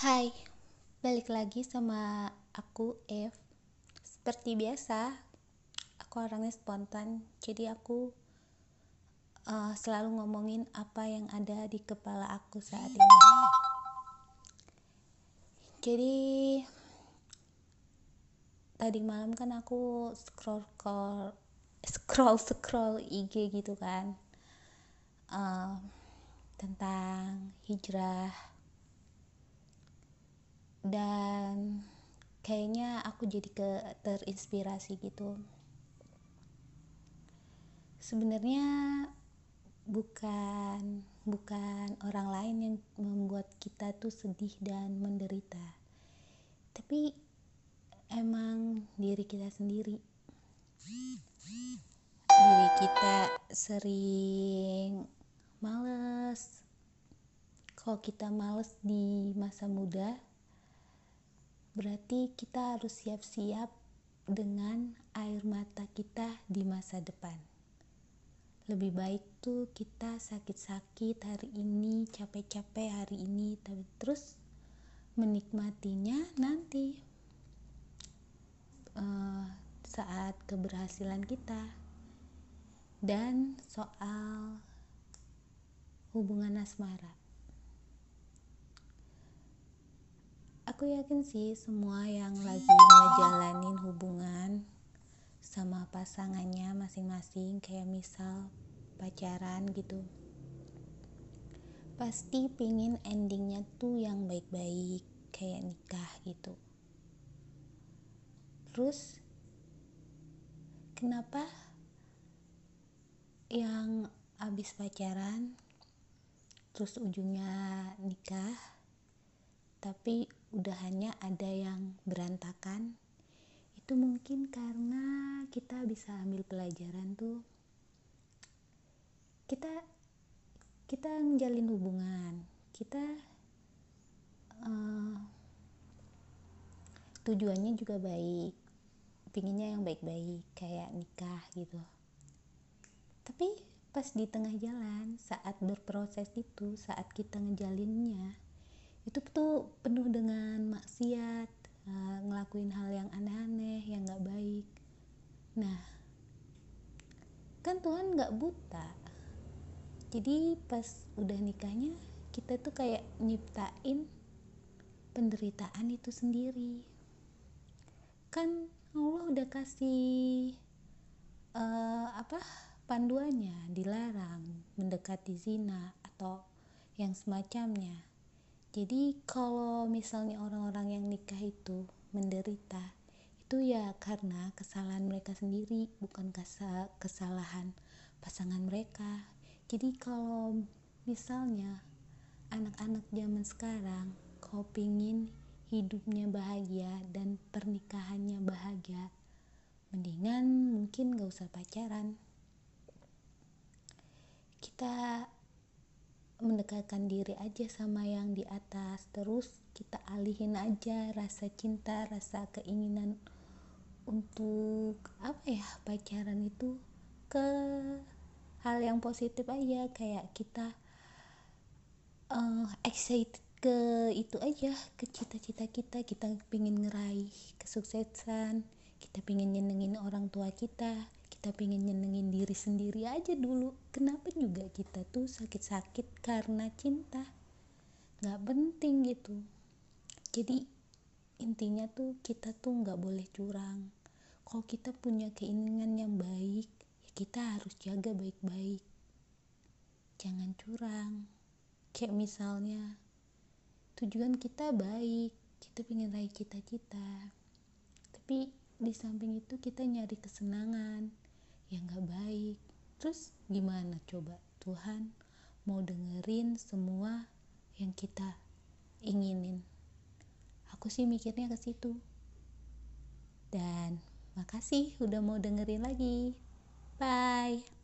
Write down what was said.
Hai, balik lagi sama aku F. Seperti biasa, aku orangnya spontan, jadi aku uh, selalu ngomongin apa yang ada di kepala aku saat ini. Jadi tadi malam kan aku scroll scroll scroll scroll IG gitu kan uh, tentang hijrah dan kayaknya aku jadi ke terinspirasi gitu. Sebenarnya bukan bukan orang lain yang membuat kita tuh sedih dan menderita. Tapi emang diri kita sendiri. Diri kita sering males. Kalau kita males di masa muda berarti kita harus siap-siap dengan air mata kita di masa depan. Lebih baik tuh kita sakit-sakit hari ini, capek-capek hari ini, tapi terus menikmatinya nanti uh, saat keberhasilan kita. Dan soal hubungan asmara. Aku yakin sih semua yang lagi ngejalanin hubungan sama pasangannya masing-masing kayak misal pacaran gitu pasti pingin endingnya tuh yang baik-baik kayak nikah gitu. Terus kenapa yang abis pacaran terus ujungnya nikah tapi udah hanya ada yang berantakan itu mungkin karena kita bisa ambil pelajaran tuh. Kita kita menjalin hubungan kita uh, tujuannya juga baik pinginnya yang baik-baik kayak nikah gitu. Tapi pas di tengah jalan saat berproses itu saat kita ngejalinnya itu tuh penuh dengan maksiat uh, ngelakuin hal yang aneh-aneh yang nggak baik. Nah kan Tuhan nggak buta. Jadi pas udah nikahnya kita tuh kayak nyiptain penderitaan itu sendiri. Kan Allah udah kasih uh, apa panduannya dilarang mendekati zina atau yang semacamnya jadi kalau misalnya orang-orang yang nikah itu menderita itu ya karena kesalahan mereka sendiri bukan kesalahan pasangan mereka. Jadi kalau misalnya anak-anak zaman sekarang kau pingin hidupnya bahagia dan pernikahannya bahagia mendingan mungkin gak usah pacaran. Kita mendekatkan diri aja sama yang di atas. Terus kita alihin aja rasa cinta rasa keinginan untuk apa ya pacaran itu ke hal yang positif aja. Kayak kita uh, excited ke itu aja ke cita-cita kita. Kita pingin ngeraih kesuksesan kita pingin nyenengin orang tua kita kita pengen nyenengin diri sendiri aja dulu. Kenapa juga kita tuh sakit-sakit karena cinta? Nggak penting gitu. Jadi intinya tuh kita tuh nggak boleh curang. Kalau kita punya keinginan yang baik ya kita harus jaga baik-baik. Jangan curang. Kayak misalnya tujuan kita baik kita pengen raih cita-cita. Tapi di samping itu kita nyari kesenangan yang gak baik. Terus gimana coba? Tuhan mau dengerin semua yang kita inginin. Aku sih mikirnya ke situ. Dan makasih udah mau dengerin lagi. Bye